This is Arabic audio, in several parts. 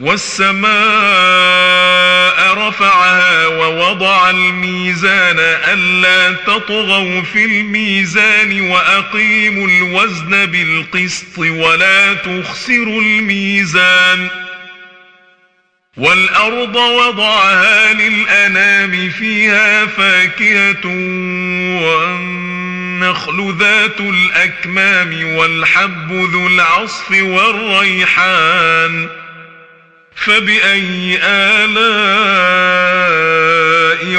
والسماء رفعها ووضع الميزان ألا تطغوا في الميزان وأقيموا الوزن بالقسط ولا تخسروا الميزان والأرض وضعها للأنام فيها فاكهة والنخل ذات الأكمام والحب ذو العصف والريحان فبأي آلاء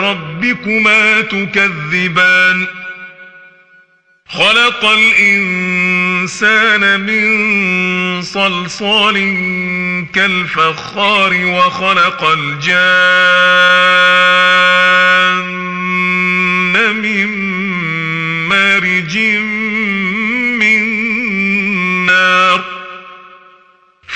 ربكما تكذبان؟ خلق الإنسان من صلصال كالفخار وخلق الجان من مارج من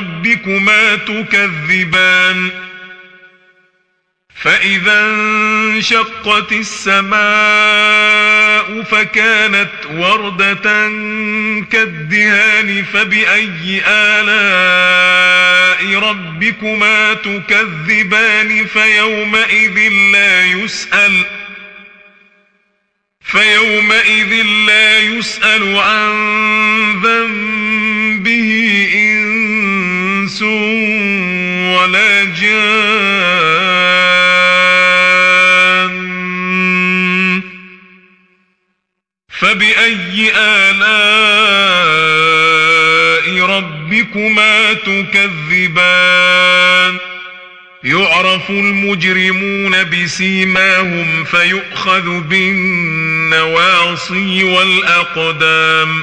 ربكما تكذبان فإذا انشقت السماء فكانت وردة كالدهان فبأي آلاء ربكما تكذبان فيومئذ لا يسأل فيومئذ لا يسأل عن ذنبه ولا جان فبأي آلاء ربكما تكذبان؟ يعرف المجرمون بسيماهم فيؤخذ بالنواصي والأقدام.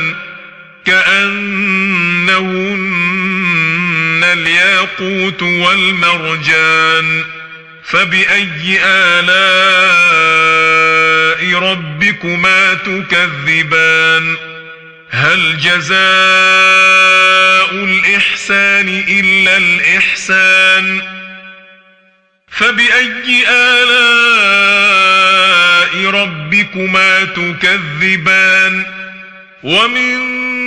كأنهن الياقوت والمرجان فبأي آلاء ربكما تكذبان؟ هل جزاء الإحسان إلا الإحسان؟ فبأي آلاء ربكما تكذبان؟ ومن